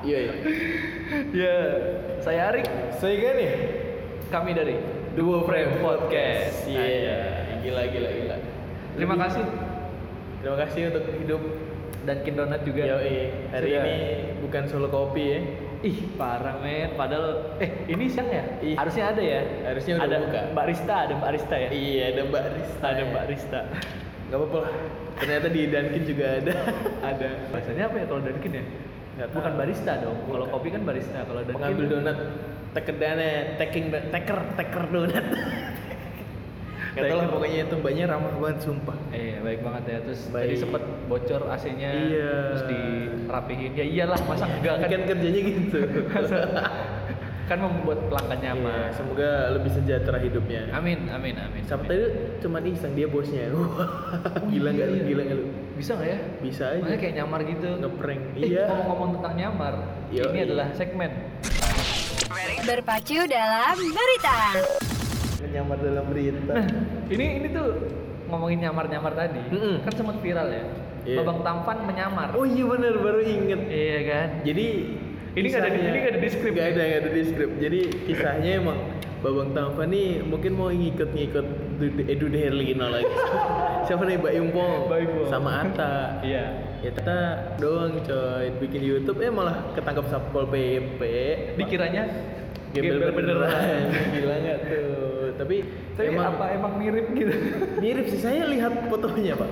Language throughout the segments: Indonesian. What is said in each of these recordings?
Iya, iya. Ya, saya Arik. Saya gini. Kami dari Duo Frame Podcast. Iya. Gila, gila, gila. Terima Lebih- kasih Terima kasih untuk hidup. dan Kindonat juga. Yo, hari Sudah- ini bukan solo kopi ya. Ih, parah men. Padahal eh ini siang ya? Ih. Harusnya ada ya? Harusnya udah ada buka. Mbak Rista, ada Mbak Rista ya? Iya, ada Mbak Rista. Ada ya. Mbak Rista. Gak apa-apa lah. Ternyata di Dunkin juga ada. ada. Bahasanya apa ya kalau Dunkin ya? Nggak tahu. Bukan barista dong. Kalau kopi kan barista. Kalau Dunkin Pengambil donat. Tekedannya, taking taker, taker donat. Gak tau lah pokoknya itu mbaknya ramah banget sumpah. Eh, baik banget ya. Terus Baik. tadi sempet bocor AC-nya, Iya. terus dirapihin. Ya iyalah, masa enggak kan? kan kerjanya gitu. kan membuat pelanggan nyaman. Iya, semoga lebih sejahtera hidupnya. Amin, amin, amin. Siapa amin. tadi cuman iseng dia bosnya. Wah, gila nggak lu? iya. Gila nggak lu? Bisa nggak ya? Bisa aja. Makanya kayak nyamar gitu. Ngeprank. Eh, Iya. ngomong-ngomong tentang nyamar, Yo, ini iya. adalah segmen. Berpacu dalam berita. Menyamar dalam berita. Nah, ini ini tuh ngomongin nyamar-nyamar tadi, Mm-mm. kan sempat viral ya. Iya. Babang Tampan menyamar. Oh iya benar baru inget. Iya kan? Jadi Ini nggak ada ini nggak ada di skrip. Nggak ada nggak ada di skrip. Jadi kisahnya emang Babang Tampan nih mungkin mau ngikut-ngikut Dude- eh Dude Herlino lagi. Siapa nih Mbak Yumpong? Sama Ata. Iya. Ya kita doang coy bikin YouTube eh malah ketangkap Satpol PP. Dikiranya Gembel gembel beneran. Gila nggak tuh? Tapi, Tapi emang apa emang mirip gitu? mirip sih saya lihat fotonya pak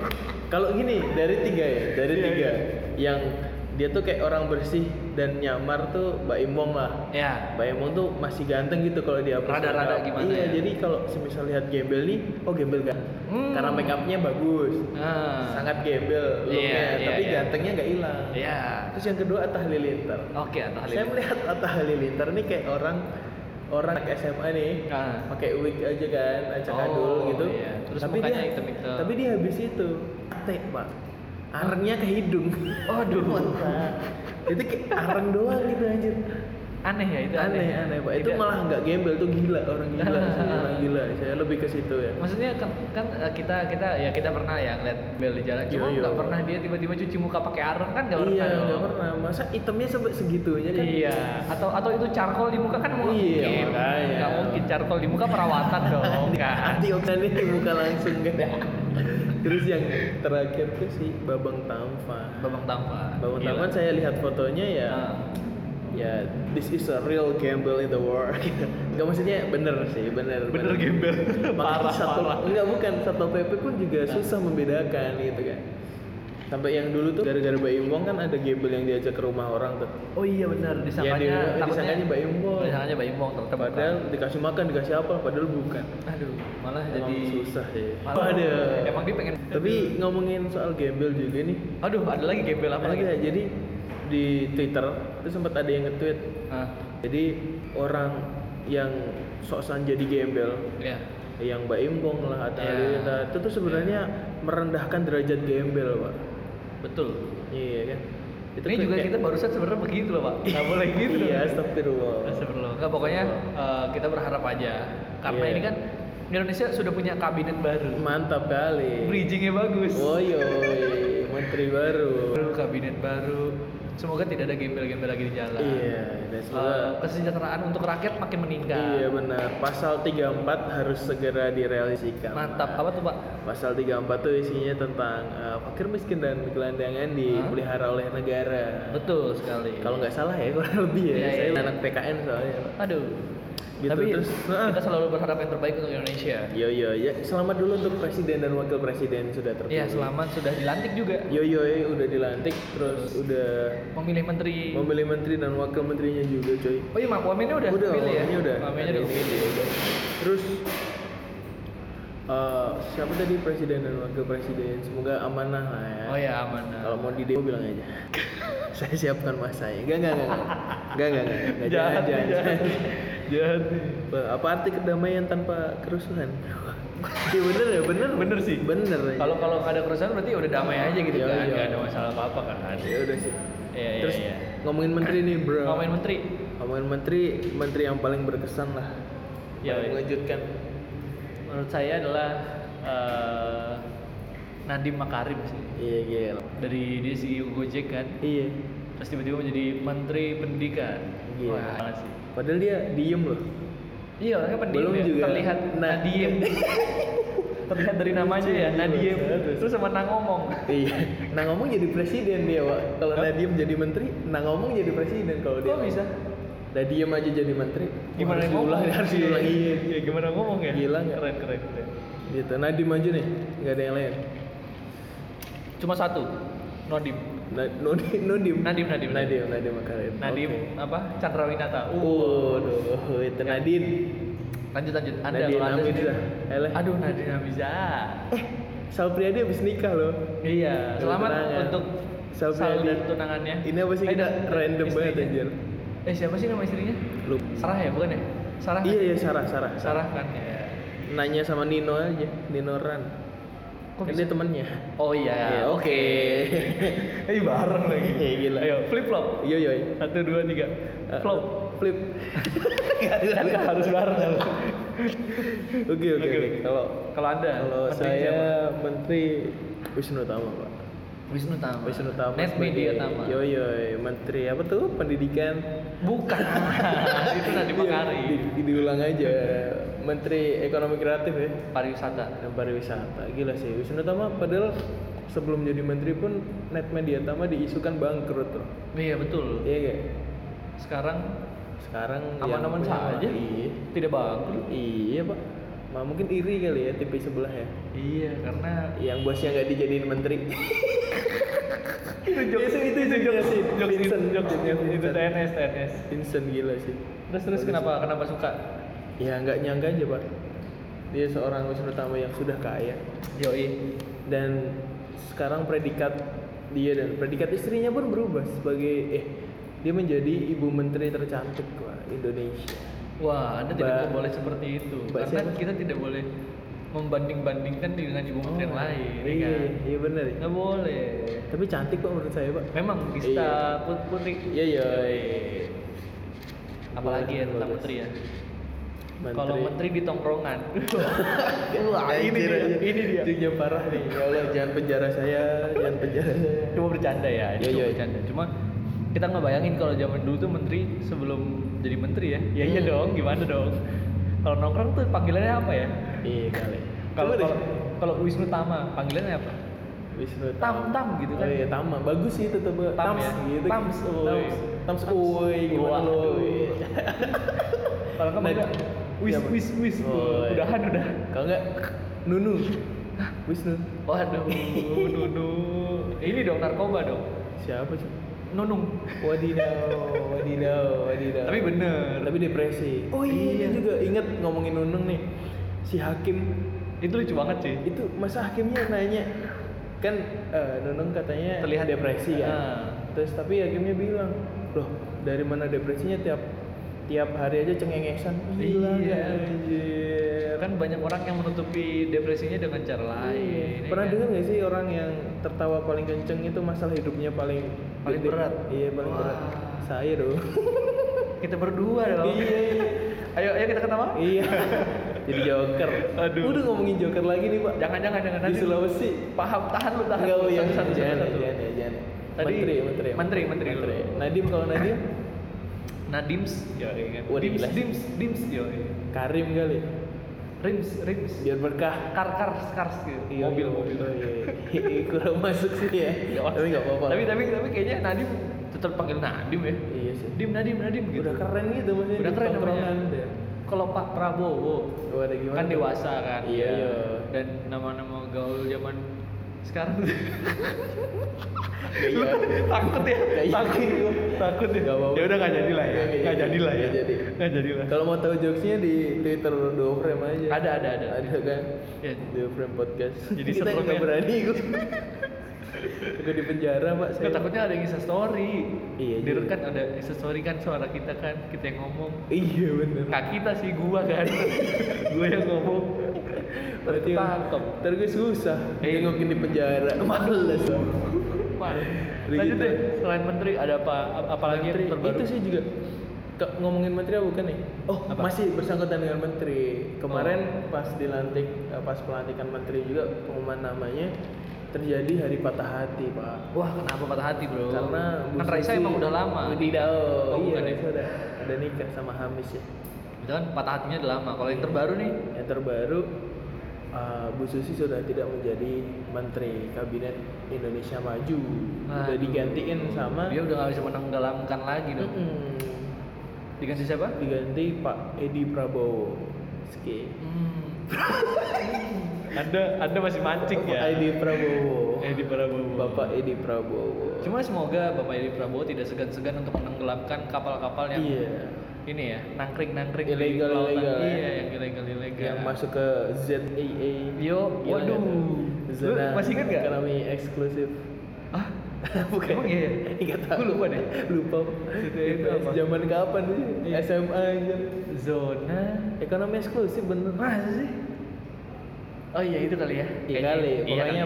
kalau gini dari tiga ya dari Iya, tiga iya. yang dia tuh kayak orang bersih dan nyamar tuh Mbak Imong lah ya. Mbak Imong tuh masih ganteng gitu kalau dia Rada-rada gimana iya ya? jadi kalau semisal lihat gembel nih oh gembel kan Hmm. karena make upnya bagus Ah. sangat gembel looknya Iya, iya, tapi iya. gantengnya nggak hilang Iya. terus yang kedua Atta Halilintar Oke, atau saya melihat Atta Halilintar nih kayak orang orang anak SMA nih Ah. pakai wig aja kan acak Oh, adul gitu iya. Terus tapi dia hitam-hitam. tapi dia habis itu tek pak arengnya ke hidung Aduh. Mantap. itu kayak areng doang gitu anjir Aneh ya itu aneh aneh pak itu Tidak- malah nggak gembel tuh gila orang gila orang gila saya lebih ke situ ya Maksudnya kan, kan eh, kita kita ya kita pernah ya ngeliat Bel di jalan, cuma Iya, iya. nggak pernah dia tiba-tiba cuci muka pakai areng kan nggak pernah. iya nggak pernah masa itemnya sampai segitunya kan Iya. Atau atau itu charcoal di muka kan Iya, mungkin. makanya. Nggak mungkin charcoal di muka perawatan dong. Kan. antioksidan di muka langsung kan terus yang terakhir tuh si Babang Tamfa Babang Tampan. Babang Gila. Tampan saya lihat fotonya ya Ah. ya this is a real gembel in the world Enggak maksudnya bener sih bener Bener gembel. Makanya Parah, satu, parah. enggak bukan satu PP pun juga susah membedakan gitu kan sampai yang dulu tuh gara-gara Mbak Imbong kan ada gembel yang diajak ke rumah orang tuh Oh iya benar disangkanya Ya, disangkanya Mbak Imbong. Disangkanya Mbak Imbong ternyata bukan. padahal dikasih makan dikasih apa padahal bukan aduh malah Emang jadi susah sih Malah, ada Emang dia pengen tapi ngomongin soal gembel juga nih Aduh, ada lagi gembel apa lagi? ada jadi di Twitter itu sempat ada yang nge-tweet Ah, jadi orang yang sok-sokan jadi gembel ya. yang Mbak Imbong lah atau Ya. Halilintar, itu tuh sebenarnya merendahkan derajat gembel pak Betul. iya kan Ini juga kayak- kita barusan sebenarnya begitu loh, Pak. Nggak boleh gitu. iya astagfirullah Astagfirullah. Enggak pokoknya eh, kita berharap aja karena Iya. ini kan Indonesia sudah punya kabinet baru. mantap kali Bridgingnya bagus. Woy, menteri baru Baru kabinet baru. Semoga tidak ada gembel-gembel lagi di jalan. iya dan semoga Eh, kesejahteraan untuk rakyat makin meningkat. Iya benar. Pasal 34 harus segera direalisasikan. Mantap. Apa tuh, Pak? Pasal 34 tuh isinya tentang eh, fakir miskin dan gelandangan dipelihara oleh negara. Betul sekali. Kalau nggak salah ya kurang lebih ya. Iya, Saya iya. anak PKN soalnya. Aduh. Gitu, Tapi terus, kita nah. selalu berharap yang terbaik untuk Indonesia. Yo yo ya. Selamat dulu untuk presiden dan wakil presiden sudah terpilih. Iya, selamat sudah dilantik juga. Yo yo ya, udah dilantik terus udah Memilih menteri. memilih menteri dan wakil menterinya juga coy. Oh iya, Mak Wamennya udah, udah, kepilih ya? Udah. Wamennya udah kepilih. udah. Terus eh, siapa tadi presiden dan wakil presiden? Semoga amanah lah ya. Oh ya, aman. Kalau mau di demo bilang aja. Saya siapkan masanya. Enggak enggak enggak. Enggak enggak enggak. Enggak Jahat, jangan nih, jangan. Jahat. Apa- Apa arti kedamaian tanpa kerusuhan? Iya bener ya, bener. Bener sih. Bener ya. Kalau kalau nggak ada kerusuhan berarti udah damai aja gitu Iya, kan, iya. nggak ada masalah apa-apa kan. ya udah sih. Iya, iya, Terus iya. ngomongin menteri nih, Bro. Ngomongin menteri. Ngomongin menteri, menteri yang paling berkesan lah. Iya, Paling iya. mengejutkan. Menurut saya adalah eh, Nadiem Makarim sih. Iya, gila. Dari dia CEO Gojek kan. Iya. terus tiba-tiba menjadi menteri pendidikan Iya. wah banget sih Padahal dia diem loh. iya orangnya pendiam Belum ya juga. terlihat Nah. nadiem terlihat dari namanya ya nadiem Bagus. terus sama nah ngomong Iya. Ngomong jadi presiden dia, Pak. Kalau? Nadiem jadi menteri, ngomong jadi presiden kalau dia. kok bisa Nah diem aja jadi menteri. gimana harus ngomong diulang, harus diulang. Iya. Iya, gimana ngomong ya Gila nggak? keren keren keren Gitu. Nadiem aja nih, nggak ada yang lain. cuma satu Nodim Na Nodim, Nodim. Nadim, Nadim, Nadim, Nadim Makarim. Nadim Oke. apa Chandra Winata Waduh, itu Nadine. lanjut lanjut anda Amizah. sendiri- Eleh. aduh Nadine Amizah Eh, Sal Priadi habis nikah loh. iya selamat Tunangan. untuk Sal Sal Priadi. dan tunangannya Ini apa sih Eh, kita dan random banget anjir. eh siapa sih nama istrinya Lu. Sarah ya bukan ya Sarah kan? Iya iya Sarah Sarah. Sarah kan ya Nanya sama Nino aja, Nino Ran. Kok Kan dia temennya. oh iya Iya, oke. eh bareng lagi Iya, gila. ayo flip flop Iya iya. satu dua tiga Eh, flop Flip. kan harus bareng Oke oke. Kalau kalau anda kalau saya siapa? Menteri Wisnu Tama Pak. Wisnu Tama Wisnu Tama. Net Media Tama Yo yo Menteri apa tuh pendidikan. bukan itu nanti Iya, Makari di, di- diulang aja. Menteri Ekonomi Kreatif ya pariwisata dan pariwisata. Gila sih Wisnu Tama padahal sebelum jadi menteri pun Net Media Tama diisukan bangkrut loh. iya betul Iya gak? sekarang Sekarang aman-aman saja Iya. tidak bangkrut Iya pak. Ma, mungkin iri kali ya TV sebelah ya. iya karena Yang bosnya nggak dijadiin menteri. itu jokes- itu- itu jokes sih. Vincent, jokes jokesnya itu Vincent. TNS TNS Vincent gila sih. terus terus kenapa kenapa suka Ya nggak nyangka aja pak. Dia seorang Wisnu Tama yang sudah kaya yoi dan sekarang predikat dia dan predikat istrinya pun berubah sebagai eh dia menjadi ibu menteri tercantik wah Indonesia. wah anda tidak Mbak- boleh seperti itu Mbak karena siapa? kita tidak boleh membanding-bandingkan dengan ibu menteri yang lain ya Iya, kan iya benar. nggak boleh Tapi cantik pak menurut saya pak. memang Gista Iya. Put- Putri Iya iya. apalagi ya tentang menteri ya kalau menteri di tongkrongan Wah, ini dia, ini dia. Jujur parah nih. Ya Allah, jangan penjara saya, jangan penjara saya. cuma bercanda ya ini Iya, cuma iya. bercanda cuma kita nggak bayangin kalau zaman dulu tuh menteri sebelum jadi menteri ya ya iya Hmm. dong gimana dong kalau nongkrong tuh panggilannya apa ya Iya kali. kalau kalau Wisnu Tama panggilannya apa Wisnu Tam Tam gitu kan Oh iya, Tama. Bagus sih tetap Tam Tams ya? gitu. Tams, uy. Tams. Tams, uy, gimana lo? Waduh. kalau kamu Nah, enggak wis wis wis Oh, iya. udahan udah Kalau enggak Nunu. Wisnu. waduh Nunu ini dong narkoba dong Siapa sih? Nunung Wadidaw, wadidaw, wadidaw. tapi bener Tapi depresi. Oh iya, Iya. juga inget ngomongin Nunung nih. Si Hakim itu lucu banget sih itu masa hakimnya nanya kan eh, Nunung katanya Terlihat- depresi kan Ah. terus tapi hakimnya bilang loh dari mana depresinya tiap tiap hari aja cengengesan Gila, Iya. anjir kan banyak orang yang menutupi depresinya dengan cara lain ya pernah kan? dengar nggak sih orang yang tertawa paling kenceng itu masalah hidupnya paling Paling gede? berat? iya paling Wah. berat saya dong kita berdua dong iya iya ayo ayo kita ketawa iya jadi joker Aduh. udah ngomongin joker lagi nih pak jangan jangan jangan di Sulawesi paham tahan lu tahan Enggak, lu. iya, Satu, satu, jangan, satu, satu. jangan, jangan. Tadi- menteri, menteri, menteri, menteri dulu. Nadim kalau Nadim, Nadims yo Wah, dims gila. dims dims yo Karim kali, rims rims biar berkah. kar kar kars gitu mobil iya, mobil iya, iya. kurang masuk sih ya. Ya, tapi nggak apa-apa. tapi tapi tapi kayaknya Nadim tetap panggil Nadim ya iya sih. Dim Nadim Nadim gitu Udah keren gitu maksudnya. udah keren namanya kalau Pak Prabowo Oh, ada gimana? kan dewasa kan Iya, iya. dan nama-nama gaul zaman sekarang Iya. takut ya Nggak takut takut ya apa-apa. ya udah nggak jadi lah ya Nggak jadi. lah ya Nggak jadi. lah Kalau mau tahu jokesnya di Twitter dua frame aja. Ada, ada, ada. Ada kan? Ya. Dua frame podcast. Jadi kita nggak ya. berani gue. Gue di penjara pak. Nggak, takutnya ada yang insta story Iya, di kan ada insta story kan suara kita kan kita yang ngomong Iya bener. nggak kita sih gua kan gua yang ngomong Berarti Ketangkep. Ntar gue susah Eh. Nengokin di penjara Males lanjut gitu. deh selain menteri ada apa ap- apalagi yang Menteri, terbaru Itu sih juga ke- ngomongin menteri apa bukan nih? Oh, Apa? masih bersangkutan dengan menteri. Kemarin Oh. pas dilantik, eh, pas pelantikan menteri juga pengumuman namanya terjadi hari patah hati pak Wah, kenapa patah hati, Bro? karena kan Raisa emang udah lama. Udah, oh, Oh, iya ya? Raisa udah ada nikah sama Hamis ya Itu kan patah hatinya udah lama. Kalau yang terbaru nih, yang terbaru uh, Bu Susi sudah tidak menjadi Menteri Kabinet Indonesia Maju udah Aduh. digantiin sama dia udah nggak bisa menenggelamkan lagi dong. Mm-mm. Diganti siapa? diganti Pak Edi Prabowo Oke. Hmm. anda Anda masih mancing Pak Edi Prabowo Edi Prabowo. Bapak Edi Prabowo Cuma semoga Bapak Edi Prabowo tidak segan-segan untuk menenggelamkan kapal-kapal yang iya ini ya, nangkring-nangkring di Ilegal- ilegal, ya. Iya, yang ilegal-ilegal. yang masuk ke ZAA Yo, Gila waduh. nggak tuh? Lu zona masih ingat nggak? ekonomi eksklusif Ah, bukan Emang iya? Nggak tahu. Gua lupa deh. lupa Itu- apa? zaman kapan sih Iya. SMA aja zona ekonomi eksklusif bener Masa sih? Oh iya itu kali ya. Iya kali, Iya pokoknya kali ya.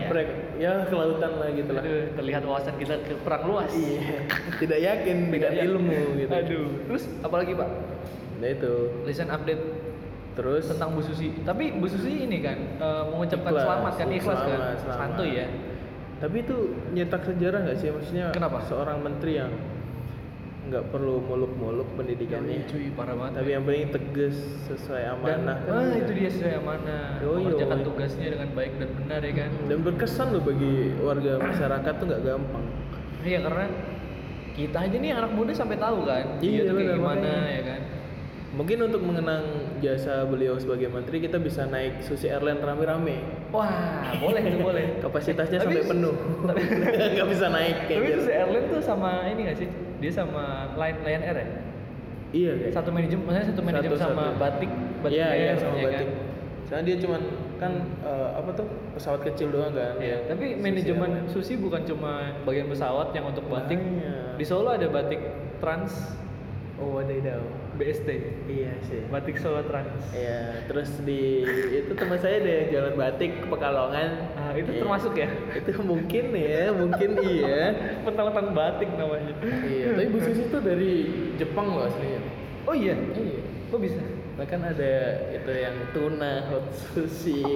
Ya kelautan lah gitu lah. Aduh, terlihat wawasan kita ke perang luas. Iya, tidak yakin dengan Tidak yakin. ilmu gitu. Aduh. Terus apalagi Pak? Nah itu, Recent update terus tentang Bu Susi. Tapi Bu Susi ini kan eh, mengucapkan Ikhlas. selamat kan ikhlas kan. Selamat, selamat. Santuy ya. Tapi itu nyetak sejarah nggak sih? Maksudnya Kenapa? seorang menteri yang nggak perlu muluk-muluk pendidikannya, Yoi, cuy, parah banget. tapi yang penting tegas sesuai dan, amanah. kan ah, itu dia sesuai amanah. Yoi, Mengerjakan yoi. tugasnya dengan baik dan benar ya kan. Dan berkesan loh bagi warga masyarakat tuh nggak gampang. Iya karena kita aja nih anak muda sampai tahu kan. Iya, dia tuh kayak gimana makanya. ya kan. Mungkin untuk mengenang jasa beliau sebagai menteri kita bisa naik Susi Airline rame-rame. Wah, boleh tuh boleh. Kapasitasnya Tapi- sampai penuh. Nggak bisa naik kayak Tapi gitu. itu si Airline tuh sama ini gak sih? Dia sama Lion, Lion Air ya? Iya kayak. Satu manajemen, maksudnya satu manajemen Satu- sama satu. Batik, Batik Iya, iya Air, sama ya batik. kan? Soalnya dia cuman kan eh, apa tuh pesawat kecil doang kan. Iya, tapi Susi manajemen Airline. Susi bukan cuma bagian pesawat yang untuk batik. Makanya. Di Solo ada batik Trans Oh, wadidaw. BST. Iya sih. Batik Solo Trans. Iya, terus di itu teman saya ada yang jalan batik ke Pekalongan. Ah, itu Iya. termasuk ya? Itu mungkin ya, mungkin iya. Pentang-pentang batik namanya. iya, tapi Bu Susi tuh dari Jepang loh aslinya. Oh iya. Iya. Kok bisa? Bahkan ada itu yang tuna hot sushi.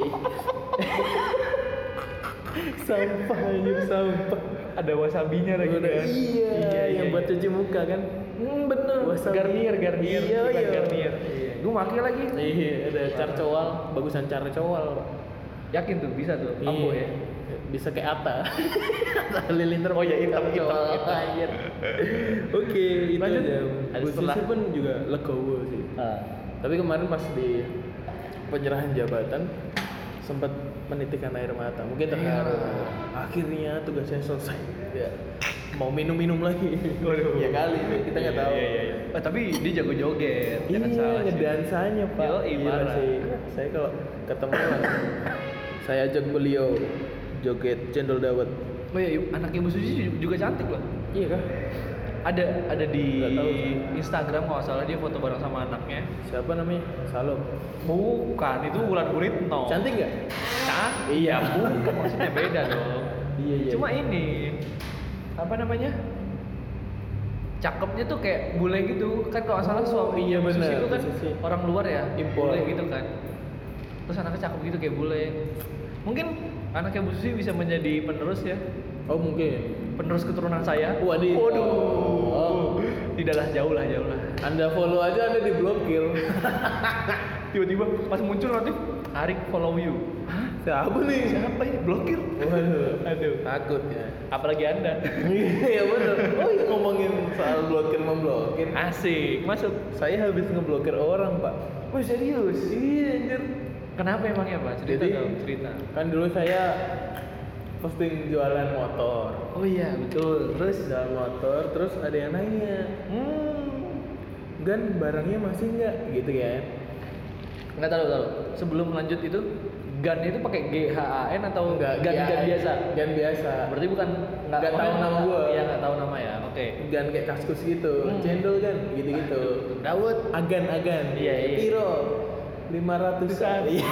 sampah anjir sampah. Ada wasabinya lagi Udah, kan? iya, yang buat cuci muka kan. Hmm, bener. Wasabi. Garnier, Garnier. Iya, Bukan iya. Garnier. Iya. Gue make lagi. Iya, ada carcoal, bagusan carcoal. Pak. Yakin tuh bisa tuh. Ambo Iya. ya. Bisa kayak. Atta Halilintar. Oh iya, hitam, hitam, hitam. Oke, itu Lanjut. aja. Setelah- Susi pun juga legowo sih. Ah. Tapi kemarin pas di penyerahan jabatan sempat menitikan air mata. Mungkin terharu. Iya. Akhirnya tugasnya selesai. Ya. Mau minum-minum lagi. Waduh. ya kali, kita nggak tahu. Iya, iya, iya. Oh, tapi dia jago joget. jangan Iya, salah sih. ngedansanya pak. Gila parah. sih. Saya kalau ketemu langsung saya ajak beliau joget cendol dawet. Oh iya, anak ibu Susi juga cantik loh. Iya kah? Ada ada di tahu. Instagram kalau salah dia foto bareng sama anaknya. Siapa namanya? Salom. Bukan, itu Wulan Guritno. Cantik nggak? Cantik. Iya. bukan maksudnya beda dong. Iya iya. Cuma ini apa namanya? Cakepnya tuh kayak bule gitu kan kalau salah Oh, suami iya benar, itu kan Susi. orang luar ya Impor. bule gitu kan terus anaknya cakep gitu kayak bule mungkin anaknya Bu Susi bisa menjadi penerus ya Oh mungkin. penerus keturunan saya Waduh. waduh Oh. tidaklah jauh lah jauh lah Anda follow aja Anda diblokir. tiba-tiba pas muncul notif Arik follow you Hah? Siapa nih? siapa ini blokir Waduh. aduh Takut ya. apalagi anda Iya bener. Oh iya ngomongin soal blokir memblokir. asik masuk Saya habis ngeblokir orang pak. Wah serius Iya anjir. kenapa emangnya pak cerita Jadi- dong cerita Kan dulu saya posting jualan motor. oh iya betul terus Jualan motor, terus ada yang nanya, hmm Gan barangnya masih nggak? Gitu kan? nggak tahu tahu sebelum lanjut itu gan itu pakai G H A N atau gan gan biasa Gan biasa. berarti bukan Nggak tahu maksudnya nama gua. ya nggak tahu nama ya oke Gan kayak kaskus gitu, Hmm. cendol kan, gitu-gitu. Dawud Agan agan. Iya, iya. Piro. 500 Bukan. Iya.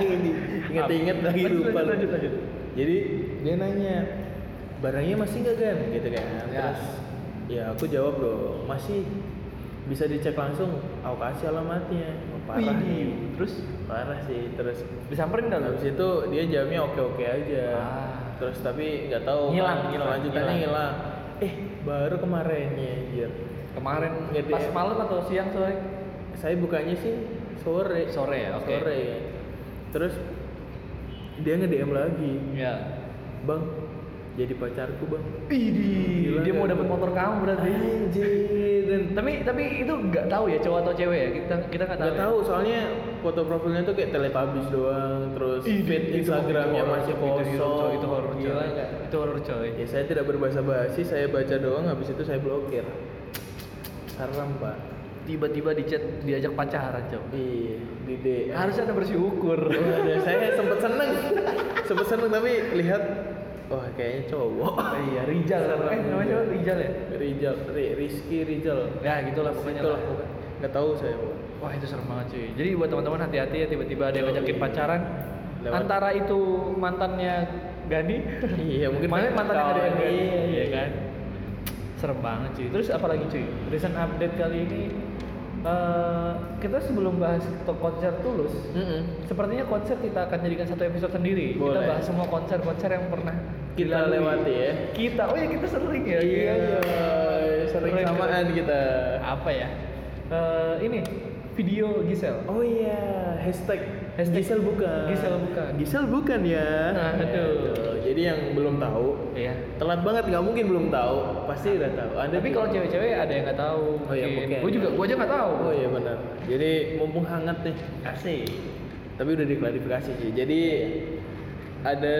Ini inget-inget lagi Lanjut, lupa. lanjut, lanjut, lanjut. Jadi dia nanya, barangnya masih nggak kan? Gitu kan. Ya. Terus ya aku jawab dong, masih bisa dicek langsung. Aku kasih alamatnya. Oh, parah Wih, nih. terus Parah sih. Terus disamperin lu habis itu dia jawabnya oke-oke aja. ah terus tapi nggak tahu Ngilang, kan, ngilang, lanjutannya ngilang eh baru kemarinnya anjir Kemarin Nggak pas malam atau siang sore? saya bukanya sih sore Sore ya, oke. sore terus dia nge DM lagi Ya. Bang jadi pacarku bang Gila dia mau nggak? dapat motor kamu berarti. anjir dan Tapi tapi itu nggak tahu ya cowok atau cewek ya kita kita nggak tahu. nggak ya? tahu soalnya foto profilnya tuh kayak teletabis doang terus Ih, feed itu- Instagramnya itu masih itu- itu- kosong itu- Itu horor Gila coy. nggak? Itu horor coy. ya saya tidak berbahasa basi saya baca doang habis itu saya blokir haram pak Tiba-tiba di chat diajak pacaran coy. iya di DM Harusnya anda bersyukur. Waduh, saya sempet seneng sempet seneng tapi lihat wah kayaknya cowok iya, Rijal kan. Eh, namanya siapa? Rijal ya? Rizal Ri- Rizky Rizal Ya, gitulah pokoknya Itulah, lah. pokoknya. nggak tahu saya. Wah itu serem banget cuy. Jadi buat teman-teman hati-hati ya tiba-tiba ada yang ngajakin pacaran. Lewat. Antara itu mantannya Gani. Iya, mungkin Mana mantannya ada yang Gani. Iya, iya. kan. Serem banget cuy. Terus apa lagi cuy? Recent update kali ini eh, kita sebelum bahas konser Tulus, Mm-mm. sepertinya konser kita akan jadikan satu episode sendiri. Kita Boleh. bahas semua konser-konser yang pernah Kita dilalui. lewati ya. Kita, oh ya kita sering ya. iya iya sering Keren, samaan kita Apa ya? Eh, ini video Gisel. oh iya hashtag Hashtag Gisel bukan Gisel bukan. Gisel bukan ya Nah, aduh. jadi yang belum tahu Iya. telat banget nggak mungkin belum tahu pasti udah tahu ada Tapi kalau cewek-cewek ada yang nggak tahu. Oh iya, mungkin. Gue juga, gue aja nggak tahu. Oh iya benar. Jadi mumpung hangat nih. Asik. Tapi udah diklarifikasi sih. Jadi ada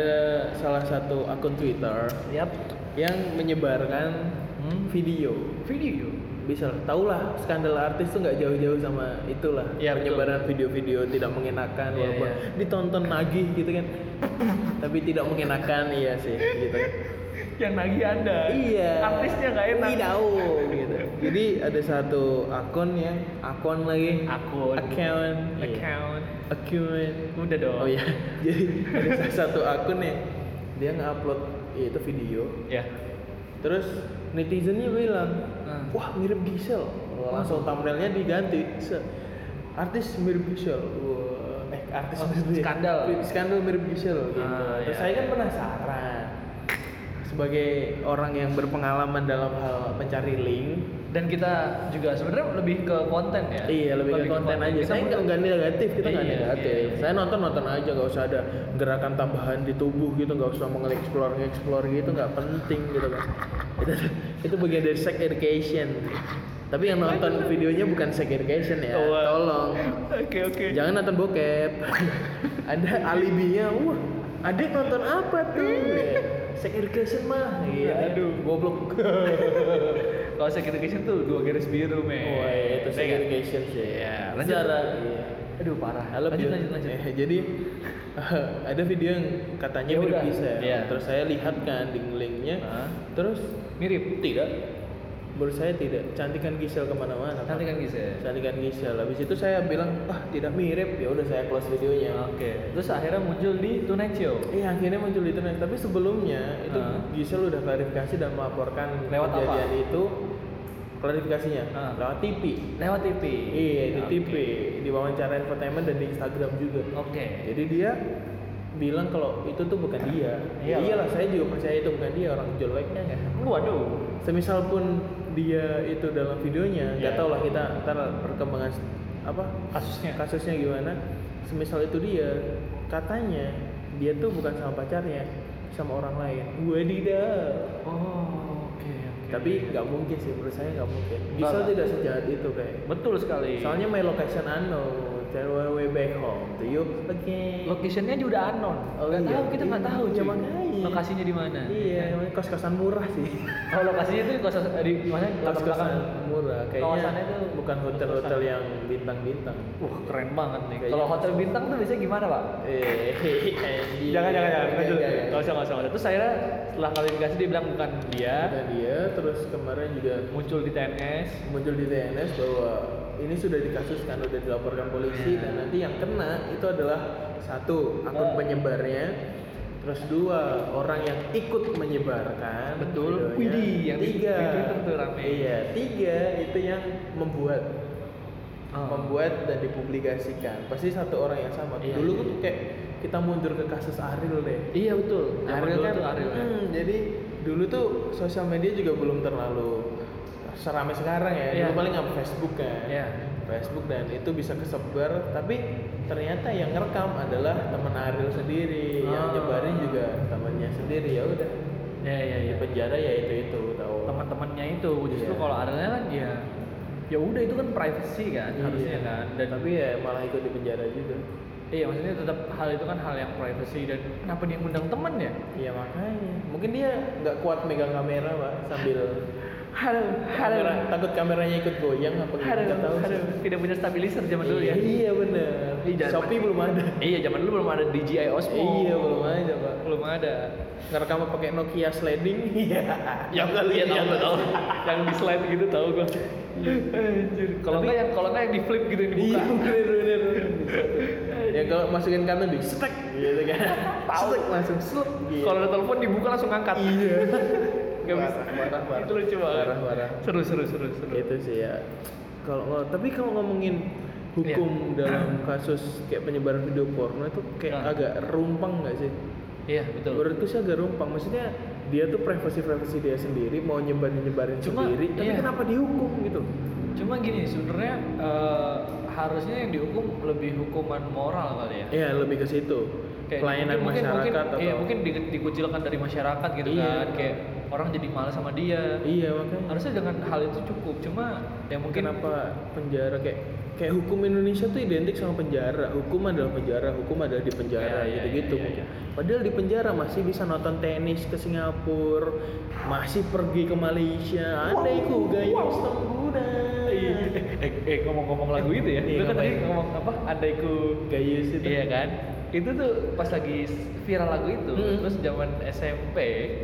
salah satu akun Twitter Yap. yang menyebarkan Hmm. video. Video. Bisa tau lah skandal artis tuh nggak jauh-jauh sama itulah betul. penyebaran video-video tidak mengenakan Iya, walaupun iya. ditonton nagih gitu kan. Tapi tidak mengenakan iya sih gitu. Yang nagih anda. Iya. Artisnya nggak enak. Tidak gitu. Jadi ada satu akun yang akun lagi. Akun. Account. Iya. Account. Account. Udah dong. Oh iya. Jadi ada satu akun yang dia nge-upload ya, itu video. Ya. Terus netizennya bilang, Hmm. wah mirip Gisel. Langsung thumbnailnya diganti. Se- Artis mirip Gisel. Eh artis Oh, mirip skandal. Skandal mirip Gisel gitu. Ah, Terus iya. saya kan penasaran. Sebagai orang yang berpengalaman dalam hal mencari link, Dan kita juga sebenarnya lebih ke konten ya. Iya lebih, ke konten, aja. Kita Saya nggak nggak negatif, kita nggak Iya, negatif. iya. Saya nonton nonton aja, nggak usah ada gerakan tambahan di tubuh gitu, nggak usah mengeksplor explore gitu, nggak penting gitu kan. Itu itu bagian dari sex education. Tapi yang nonton videonya bukan sex education ya, Oh, wow. tolong. Oke oke. Jangan nonton bokep. ada alibinya, wah adik nonton apa tuh? Sex education mah, gitu. Aduh. goblok. Kalau sex education tuh dua garis biru men. Wah itu sex Iya kan? education sih. Iya, lanjut. Secara, iya. Aduh parah. Halo lanjut, lanjut lanjut. Eh, jadi ada video yang katanya Ya mirip Gisel. iya. Terus saya lihat kan di linknya. Terus Mirip. tidak. Menurut saya tidak. Cantikan Gisel ke mana-mana. Pak. Nanti kan Gisel. Cantikan Gisel. Habis itu saya bilang, ah tidak mirip. Ya udah saya close videonya. Oke. Terus akhirnya muncul di Tonight Show. Eh akhirnya muncul itu nih. Tapi sebelumnya itu Ah. Gisel udah klarifikasi dan melaporkan Lewat kejadian apa? itu klarifikasinya Ah. lewat TV. Lewat TV. Iya di Oke. TV, di wawancara infotainment dan di Instagram juga. Oke. Jadi dia bilang kalau itu tuh bukan dia. Ya Iya. iyalah saya juga percaya itu bukan dia orang jeleknya ya. Waduh. Semisal pun dia itu dalam videonya, nggak Iya. tahu lah kita ntar perkembangan apa Kasusnya. kasusnya gimana. Semisal itu dia, katanya dia tuh bukan sama pacarnya, sama orang lain. Wadidaw. Oh, oke oke. Tapi nggak mungkin sih menurut saya nggak mungkin. Bisa tidak sejahat itu kayak. betul sekali. Soalnya my location unknown, tell way back home to you again. locationnya juga udah unknown. Oh, Nggak iya. tahu kita nggak tahu Iya, cuy. makanya. Lokasinya di mana? Iya, kos kosan murah sih. Oh lokasinya itu kos di mana? Kos kosan murah, kayaknya Kawasannya tuh bukan hotel-hotel yang bintang-bintang. Wah keren banget nih. Kalau hotel bintang tuh biasanya gimana pak? Eh. Jangan jangan jangan. Lanjut. enggak, enggak. Nggak usah nggak usah. nggak usah. Terus akhirnya setelah klarifikasi dia bilang bukan dia. Bukan dia, terus kemarin juga Muncul di TNS. muncul di TNS bahwa ini sudah dikasuskan, udah dilaporkan polisi dan nanti yang kena itu adalah satu akun penyebarnya, terus dua orang yang ikut menyebarkan. Betul. Widih, yang tiga. tuh rame. Iya, tiga itu yang membuat Oh. membuat dan dipublikasikan. Pasti satu orang yang sama. Iya. Dulu tuh kayak kita mundur ke kasus Ariel deh Iya betul. Ariel kan Ariel ya. hmm, jadi dulu tuh sosial media juga belum terlalu seramai sekarang ya Iya. dulu paling nggak Facebook kan Iya. Facebook dan itu bisa kesebar tapi ternyata yang ngerekam adalah teman Ariel sendiri yang Oh. nyebarin juga temannya sendiri ya udah Iya iya di iya. penjara ya itu itu tahu Teman-temannya itu justru Iya. kalau Arielnya kan ya ya udah itu kan privacy kan Iya. harusnya kan dan tapi ya malah ikut di penjara juga iya maksudnya tetap hal itu kan hal yang privacy dan kenapa dia ngundang temen ya Iya makanya mungkin dia nggak kuat megang kamera pak sambil halo kamera takut kameranya ikut goyang apa gitu halo tahu sih. halo tidak punya stabilizer zaman dulu ya? Iya jangan- Shopee belum ada. Iya zaman dulu belum ada DJI Osmo. Iya belum ada pak. Belum ada. Ngerekam pakai Nokia sliding? Iya. Yang Nggak iya lihat tahu ya, tahu. Pasti. yang di slide gitu tahu gua. Anjir. kalau Tapi- nggak yang kalau nggak yang di flip gitu yang iya dibuka bener bener. Yang kalau masukin kantong di stek gitu kan. Tahu. langsung slep gitu. Kalau ada telepon dibuka langsung ngangkat. Iya Nggak bisa. Itu lucu banget. Seru seru seru seru. Itu sih ya. Kalau ngo- tapi kalau ngomongin hukum dalam kasus kayak penyebaran video porno itu kayak Nah. agak rumpang nggak sih? Iya betul. Menurutku sih agak rumpang. Maksudnya dia tuh privasi privasi dia sendiri mau nyebarin nyebarin Cuma, sendiri tapi iya. kenapa dihukum gitu? Cuma gini sebenarnya eh, harusnya yang dihukum lebih hukuman moral kali ya. Ya lebih ke situ pelayanan mungkin, masyarakat mungkin, atau iya, mungkin di- dikucilkan dari masyarakat gitu Iya. kan. Kayak orang jadi malas sama dia. Iya makanya. Harusnya dengan hal itu cukup. Cuma ya mungkin kenapa penjara? Kayak kayak hukum Indonesia tuh identik sama penjara. Hukum adalah penjara hukum adalah di penjara Iya, iya, gitu gitu iya, iya. padahal di penjara masih bisa nonton tenis ke Singapura masih pergi ke Malaysia. Ada itu gayus tengguna eh, eh ngomong-ngomong lagu itu ya? Iya, lu kan tadi ngomong apa? Adaiku gayus itu iya kan itu tuh pas lagi viral lagu itu Mm. terus zaman SMP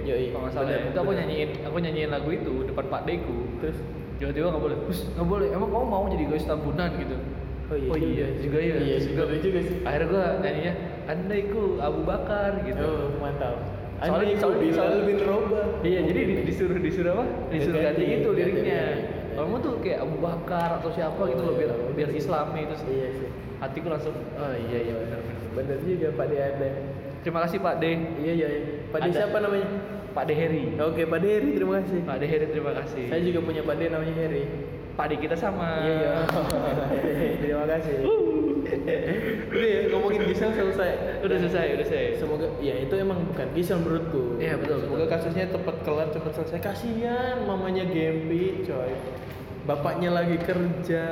Yoi, kalau nggak salah ya, itu aku nyanyiin aku nyanyiin lagu itu depan Pak Deku terus tiba-tiba nggak boleh terus nggak boleh emang kamu mau jadi guys tambunan gitu Oh iya, oh juga. iya juga ya Iya, Terus juga, juga sih. akhirnya gua nyanyinya andaiku Abu Bakar gitu oh mantap Soalnya- soalnya- Bilal soalnya- bin Robah Iya, jadi di- disuruh disuruh apa? Disuruh Ganti, ganti itu ganti, liriknya. ganti. Kalau mau tuh kayak Abu Bakar atau siapa gitu loh biar iya. biar Islami terus iya sih hatiku langsung oh iya iya benar benar. bener juga Pak De ada Terima kasih Pak De. iya iya iya. Pak De Ada. siapa namanya Pak De Heri. oke Pak De Heri terima kasih Pak De Heri terima kasih. saya juga punya Pak De namanya Heri Pak De kita sama. Iya iya. Terima kasih. Udah ya, ngomongin Gisel selesai. Udah selesai, udah selesai. Semoga ya itu emang bukan Gisel menurutku. Iya, betul, Semoga betul. kasusnya cepat kelar, cepat selesai. Kasihan mamanya Gempi, coy. Bapaknya lagi kerja.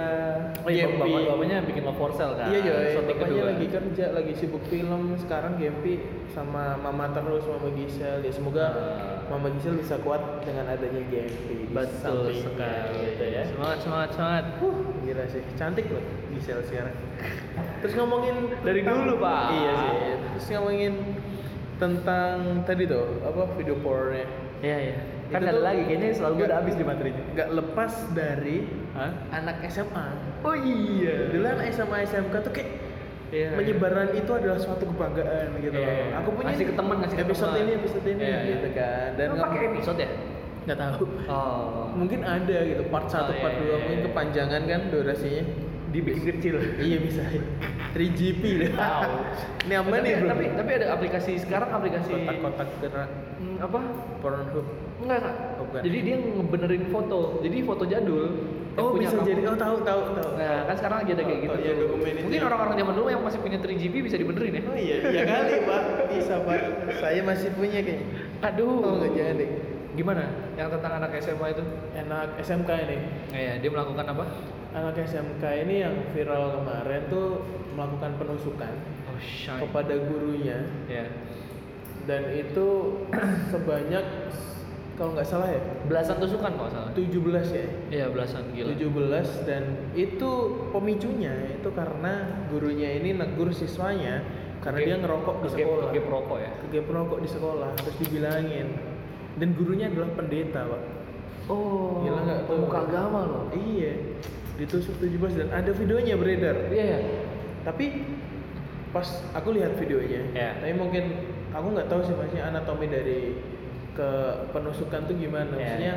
Oh iya, Gempi. bapak bapaknya bikin love for sale kan. Iya coy, Shooting bapaknya kedua. lagi kerja, lagi sibuk film. Sekarang Gempi sama mama terus, mama Gisel. Ya semoga Ah. mama Gisel bisa kuat dengan adanya Gempi. Betul sekali. gitu ya. Semangat, semangat, semangat. Uh, gila sih, cantik loh Gisel sekarang. Terus ngomongin Dari tentang- dulu, Pak. Iya sih. Terus ngomongin tentang tadi tuh apa video pornnya. Iya iya. Kan ada lagi, kayaknya selalu gue nggak- udah habis di materinya. Gak lepas dari Hah? anak SMA. Oh iya. Dulu anak SMA SMK tuh kayak Iya, menyebaran itu adalah suatu kebanggaan gitu Iya, loh. iya. Aku punya Ngasih ke teman, ngasih ke episode ini episode ini Iya, iya. gitu kan. Dan nggak- pakai episode ya? nggak tahu. Oh. Mungkin ada gitu part 1 Oh, iya, part 2 iya, mungkin iya. kepanjangan kan durasinya. Dibikin kecil. iya bisa 3GP deh Tahu. ini apa tapi, nih bro Tapi tapi ada aplikasi sekarang aplikasi kotak-kotak gerak Hmm, apa? Pornhub Enggak, Kak. Oh, bukan. Jadi dia ngebenerin foto. Jadi foto jadul. oh punya bisa kamu. jadi oh tahu tahu tahu Nah, kan sekarang lagi ada kayak Oh, gitu. oh, iya, Mungkin orang-orang zaman dulu yang masih punya 3GP bisa dibenerin ya. oh iya iya kali pak bisa pak saya masih punya kayaknya Aduh. oh nggak jadi Gimana? Yang tentang anak SMA itu? anak SMK ini Iya, dia melakukan apa? anak SMK ini yang viral kemarin tuh melakukan penusukan Oh, shy. kepada gurunya Ya. dan itu sebanyak kalau nggak salah ya Belasan tusukan kalau salah. 17 ya Iya, belasan gila. 17 dan itu pemicunya itu karena gurunya ini negur siswanya karena dia ngerokok di sekolah. oke, perokok ya. Kegep perokok di sekolah terus dibilangin. Dan gurunya adalah pendeta, Pak. Oh, Gila nggak tuh? pemuka agama loh. Iya. Ditusuk 17 dan ada videonya beredar. Iya, ya. Tapi pas aku lihat videonya, Iya. tapi mungkin aku nggak tahu sih maksudnya anatomi dari ke penusukan tuh gimana. Iya, Maksudnya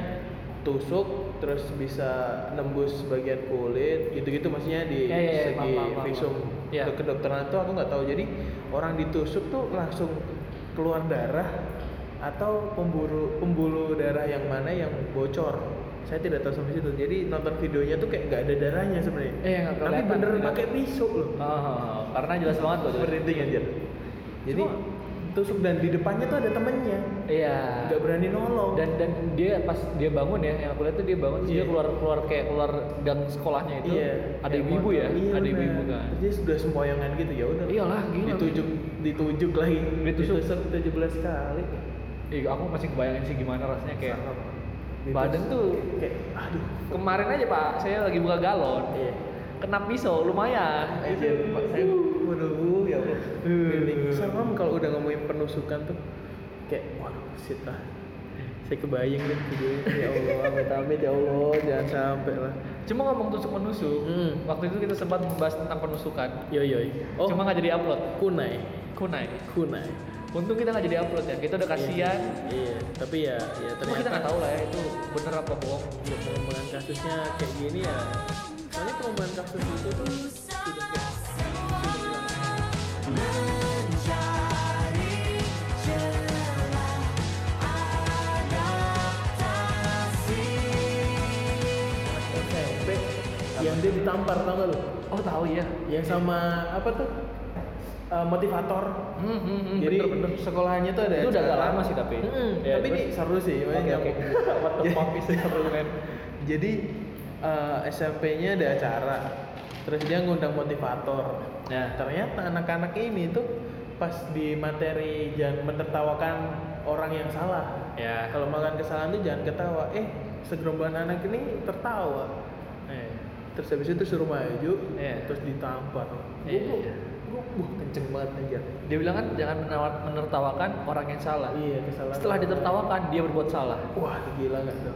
tusuk terus bisa nembus bagian kulit gitu-gitu maksudnya di Iya, iya, iya, segi visum. Ke kedokteran itu aku nggak tahu. Jadi orang ditusuk tuh langsung keluar darah atau pemburu pembuluh darah yang mana yang bocor. Saya tidak tahu sampai situ. Jadi nonton videonya tuh kayak nggak ada darahnya sebenarnya. Eh, Tapi bener pakai pisau loh. Oh, karena jelas banget loh. Merinding aja. Jadi Cuma- tusuk dan di depannya tuh ada temennya. Iya. Nggak berani nolong. Dan dan dia pas dia bangun ya, yang aku lihat tuh dia bangun Iya. dia keluar keluar kayak keluar gang sekolahnya itu. iya. Ada ibu-ibu ya. Iya, ada ibu-ibu kan. Dia sudah sempoyongan gitu ya udah. Iyalah, gila. Ditujuk ditujuk lagi. Ditusuk. Ditusuk 17 kali. Ih, aku masih kebayangin sih gimana rasanya kayak Ditusuk. badan tuh kayak aduh. kemarin aja pak saya lagi buka galon Iya. Kena pisau lumayan Aja Pak saya waduh ya Allah. Merinding. Serem kalau udah ngomongin penusukan tuh kayak waduh shit lah. Saya kebayang deh videonya. Ya Allah, amit-amit ya Allah, jangan sampai lah. cuma ngomong tusuk menusuk Hmm. waktu itu kita sempat membahas tentang penusukan Yo yo. Oh, cuma nggak jadi upload kunai. kunai Kunai. untung kita nggak jadi upload ya kita udah kasihan Iya, iya. tapi ya ya cuma ternyata kita nggak tahu lah ya itu bener apa bohong ya, pengembangan kasusnya kayak gini ya. Soalnya pengembangan kasus itu tuh yang dia ditampar tau gak lu? oh tahu ya Yang sama apa tuh? Eh, motivator. hmm, hmm, hmm, Jadi bener bener sekolahnya tuh ada Itu udah agak lama sih tapi. Mm-mm, Ya, tapi ini seru sih. oke nyambung. what the fuck is men Jadi eh, SMP-nya ada acara. Terus dia ngundang motivator. Ya. Ternyata anak-anak ini tuh pas di materi jangan menertawakan orang yang salah. ya Kalau makan kesalahan tuh jangan ketawa. Eh, segerombolan anak ini tertawa. Eh, Terus habis itu suruh maju, Iya. terus ditampar. Goblok. iya. Goblok, kenceng banget aja. dia bilang kan jangan menertawakan orang yang salah Iya, kesalahan. setelah ditertawakan dia berbuat salah Wah, gila nggak tuh?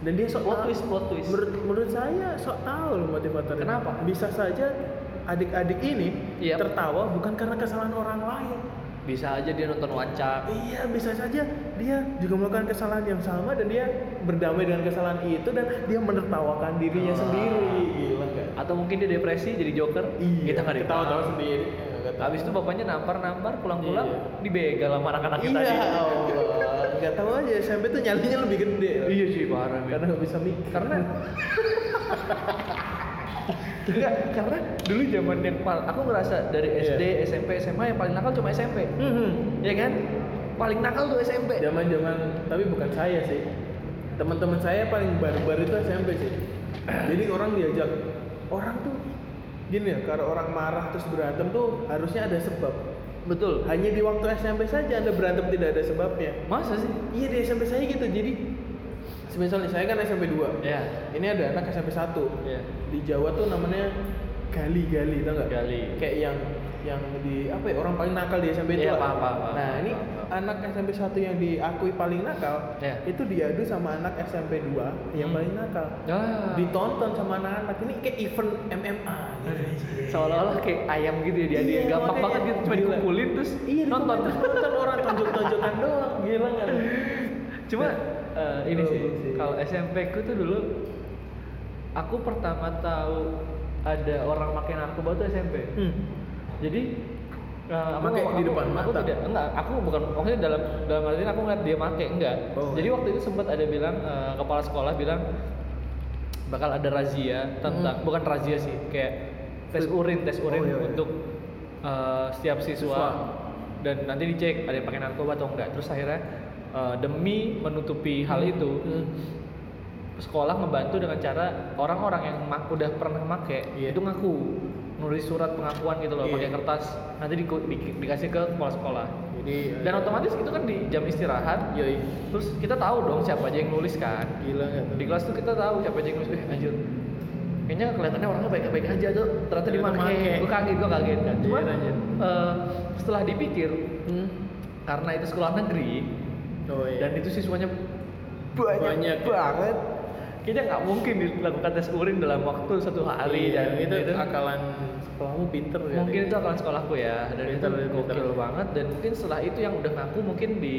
Dan dia sok Plot tahu. twist, plot twist. Menurut, menurut saya sok tahu loh motivatornya. Kenapa? Bisa saja adik-adik ini Iya. tertawa bukan karena kesalahan orang lain. bisa aja dia nonton wancak Iya, bisa saja dia juga melakukan kesalahan yang sama dan dia berdamai dengan kesalahan itu dan dia menertawakan dirinya Ah. sendiri. Gila nggak? atau mungkin dia depresi jadi joker Iya, kita nggak ketawa tahu tahu sendiri. Habis itu bapaknya nampar nampar pulang pulang Iya. dibegal sama anak-anaknya iya, tadi Allah. Nggak tahu aja SMP tuh nyalinya lebih gede. iya sih parah. Karena nggak bisa mikir. karena Enggak, karena dulu zaman yang paling aku ngerasa dari Iya. SD, SMP, SMA yang paling nakal cuma SMP. Hmm. Ya kan? Paling nakal tuh SMP. Zaman-zaman tapi bukan saya sih. Teman-teman saya paling barbar itu SMP sih. Jadi orang diajak orang tuh gini ya, kalau orang marah terus berantem tuh harusnya ada sebab. Betul. Hanya di waktu SMP saja Anda berantem tidak ada sebabnya. Masa sih? Iya di SMP saya gitu. Jadi misalnya saya kan SMP 2. Ya. Ini ada anak SMP 1. Ya. Di Jawa tuh namanya gali-gali, tau nggak? Gali. Kayak yang yang di apa ya orang paling nakal di SMP itu Iya, lah. paham, Nah, paham, ini paham, paham. anak SMP 1 yang diakui paling nakal, Iya. itu diadu sama anak SMP 2 yang Hmm. paling nakal. Ah. Ditonton sama anak-anak. Ini kayak event MMA. Seolah-olah kayak ayam gitu ya dia dia Iya, gampang makanya. banget gitu cuma Gila. dikumpulin terus Iya, nonton. nonton orang tonjok-tonjokan doang. Gila lu? Cuma eh, ini Oh, sih sih. kalau SMP ku tuh dulu aku pertama tahu ada orang pakai narkoba tuh SMP. Hmm. Jadi eh, aku Make aku- di depan aku mata? tidak enggak aku bukan maksudnya dalam dalam artian aku ngeliat dia make enggak Oh. jadi waktu itu sempat ada bilang eh, kepala sekolah bilang bakal ada razia tentang Hmm. bukan razia sih kayak tes urin tes urin Oh, iya, iya. untuk eh, setiap siswa, Siswa. dan nanti dicek ada yang pakai narkoba atau enggak terus akhirnya eh, demi menutupi hal itu Hmm. sekolah ngebantu dengan cara orang-orang yang mak- udah pernah make Iya. itu ngaku nulis surat pengakuan gitu loh Iya. pakai kertas nanti di, di- dikasih ke kepala sekolah Jadi dan otomatis itu kan di jam istirahat Yoi. terus kita tahu dong siapa aja yang nulis kan Gila tuh? di kelas tuh kita tahu siapa aja yang nulis eh anjir kayaknya kelihatannya orangnya baik-baik aja tuh ternyata dipakai make. gue kaget gue kaget kan cuma eh, setelah dipikir Hmm. karena itu sekolah negeri Oh iya. dan itu siswanya banyak, Banyak, ya. banget kayaknya nggak mungkin dilakukan tes urin dalam waktu satu hari Iya, dan itu akalan sekolahmu pinter ya. mungkin itu akalan sekolahku ya dan Pinter, itu pinter. gokil banget dan mungkin setelah itu yang udah ngaku mungkin di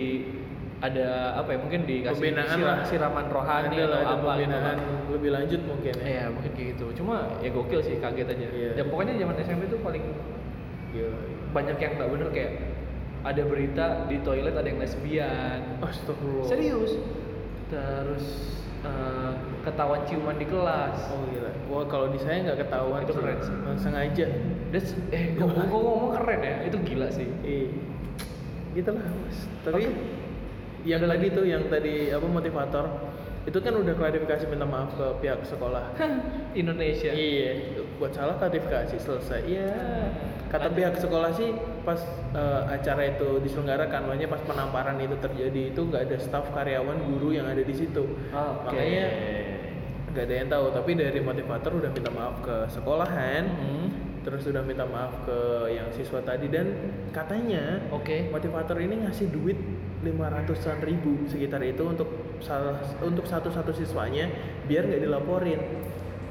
ada apa ya mungkin dikasih Pembinaan sira- lah. siraman rohani ada atau ada apa gitu pembinaan kan. lebih lanjut mungkin ya Iya mungkin kayak gitu. Cuma ya gokil sih kaget aja. Iya. Dan pokoknya zaman SMP tuh paling Gila. banyak yang nggak bener kayak ada berita di toilet ada yang lesbian. Astagfirullah Serius. Terus eh, ketahuan ciuman di kelas. oh gila wah kalau di saya nggak ketahuan Itu keren sih. sengaja Dan eh ngomong ngomong keren ya. Itu gila sih. Iya. Gitu lah, Mas. Tapi Oke. yang tadi tuh yang tadi apa motivator itu kan udah klarifikasi minta maaf ke pihak sekolah. Indonesia. Iya, buat salah klarifikasi selesai. Iya. Kata Ada. pihak sekolah sih pas eh, acara itu diselenggarakan, makanya pas penamparan itu terjadi itu nggak ada staf karyawan guru yang ada di situ. Oke. Makanya nggak ada yang tahu. Tapi dari motivator udah minta maaf ke sekolahan, Hmm. Terus udah minta maaf ke yang siswa tadi dan katanya Oke. motivator ini ngasih duit 500-an ribu sekitar itu untuk salah untuk satu-satu siswanya biar nggak dilaporin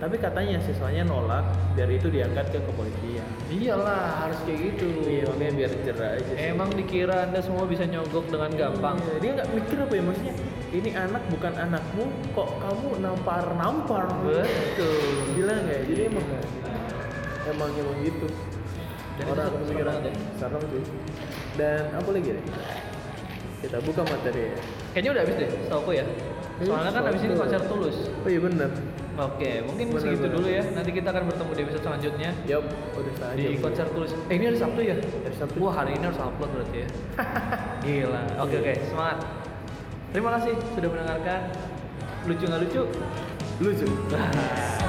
tapi katanya siswanya nolak biar itu diangkat ke kepolisian Iyalah harus kayak gitu. iya makanya biar jerah aja sih. Emang dikira anda semua bisa nyogok dengan gampang. Iya, dia nggak mikir apa ya maksudnya ini anak bukan anakmu kok kamu nampar nampar Betul. bilang nggak ya? jadi emang emang emang gitu Dan orang banget ya. serem sih dan apa lagi nih kita buka materi ya Kayaknya udah habis deh, setahu ya. Soalnya kan habis ini konser tulus. oh iya bener Oke, mungkin Bener, segitu bener. dulu ya. Nanti kita akan bertemu di episode selanjutnya Yup, udah di konser tulus. Eh ini hari Sabtu ya? Hari Sabtu. Wah hari ini harus upload berarti ya. Gila. Oke oke, semangat. Terima kasih sudah mendengarkan. Lucu nggak lucu? Lucu.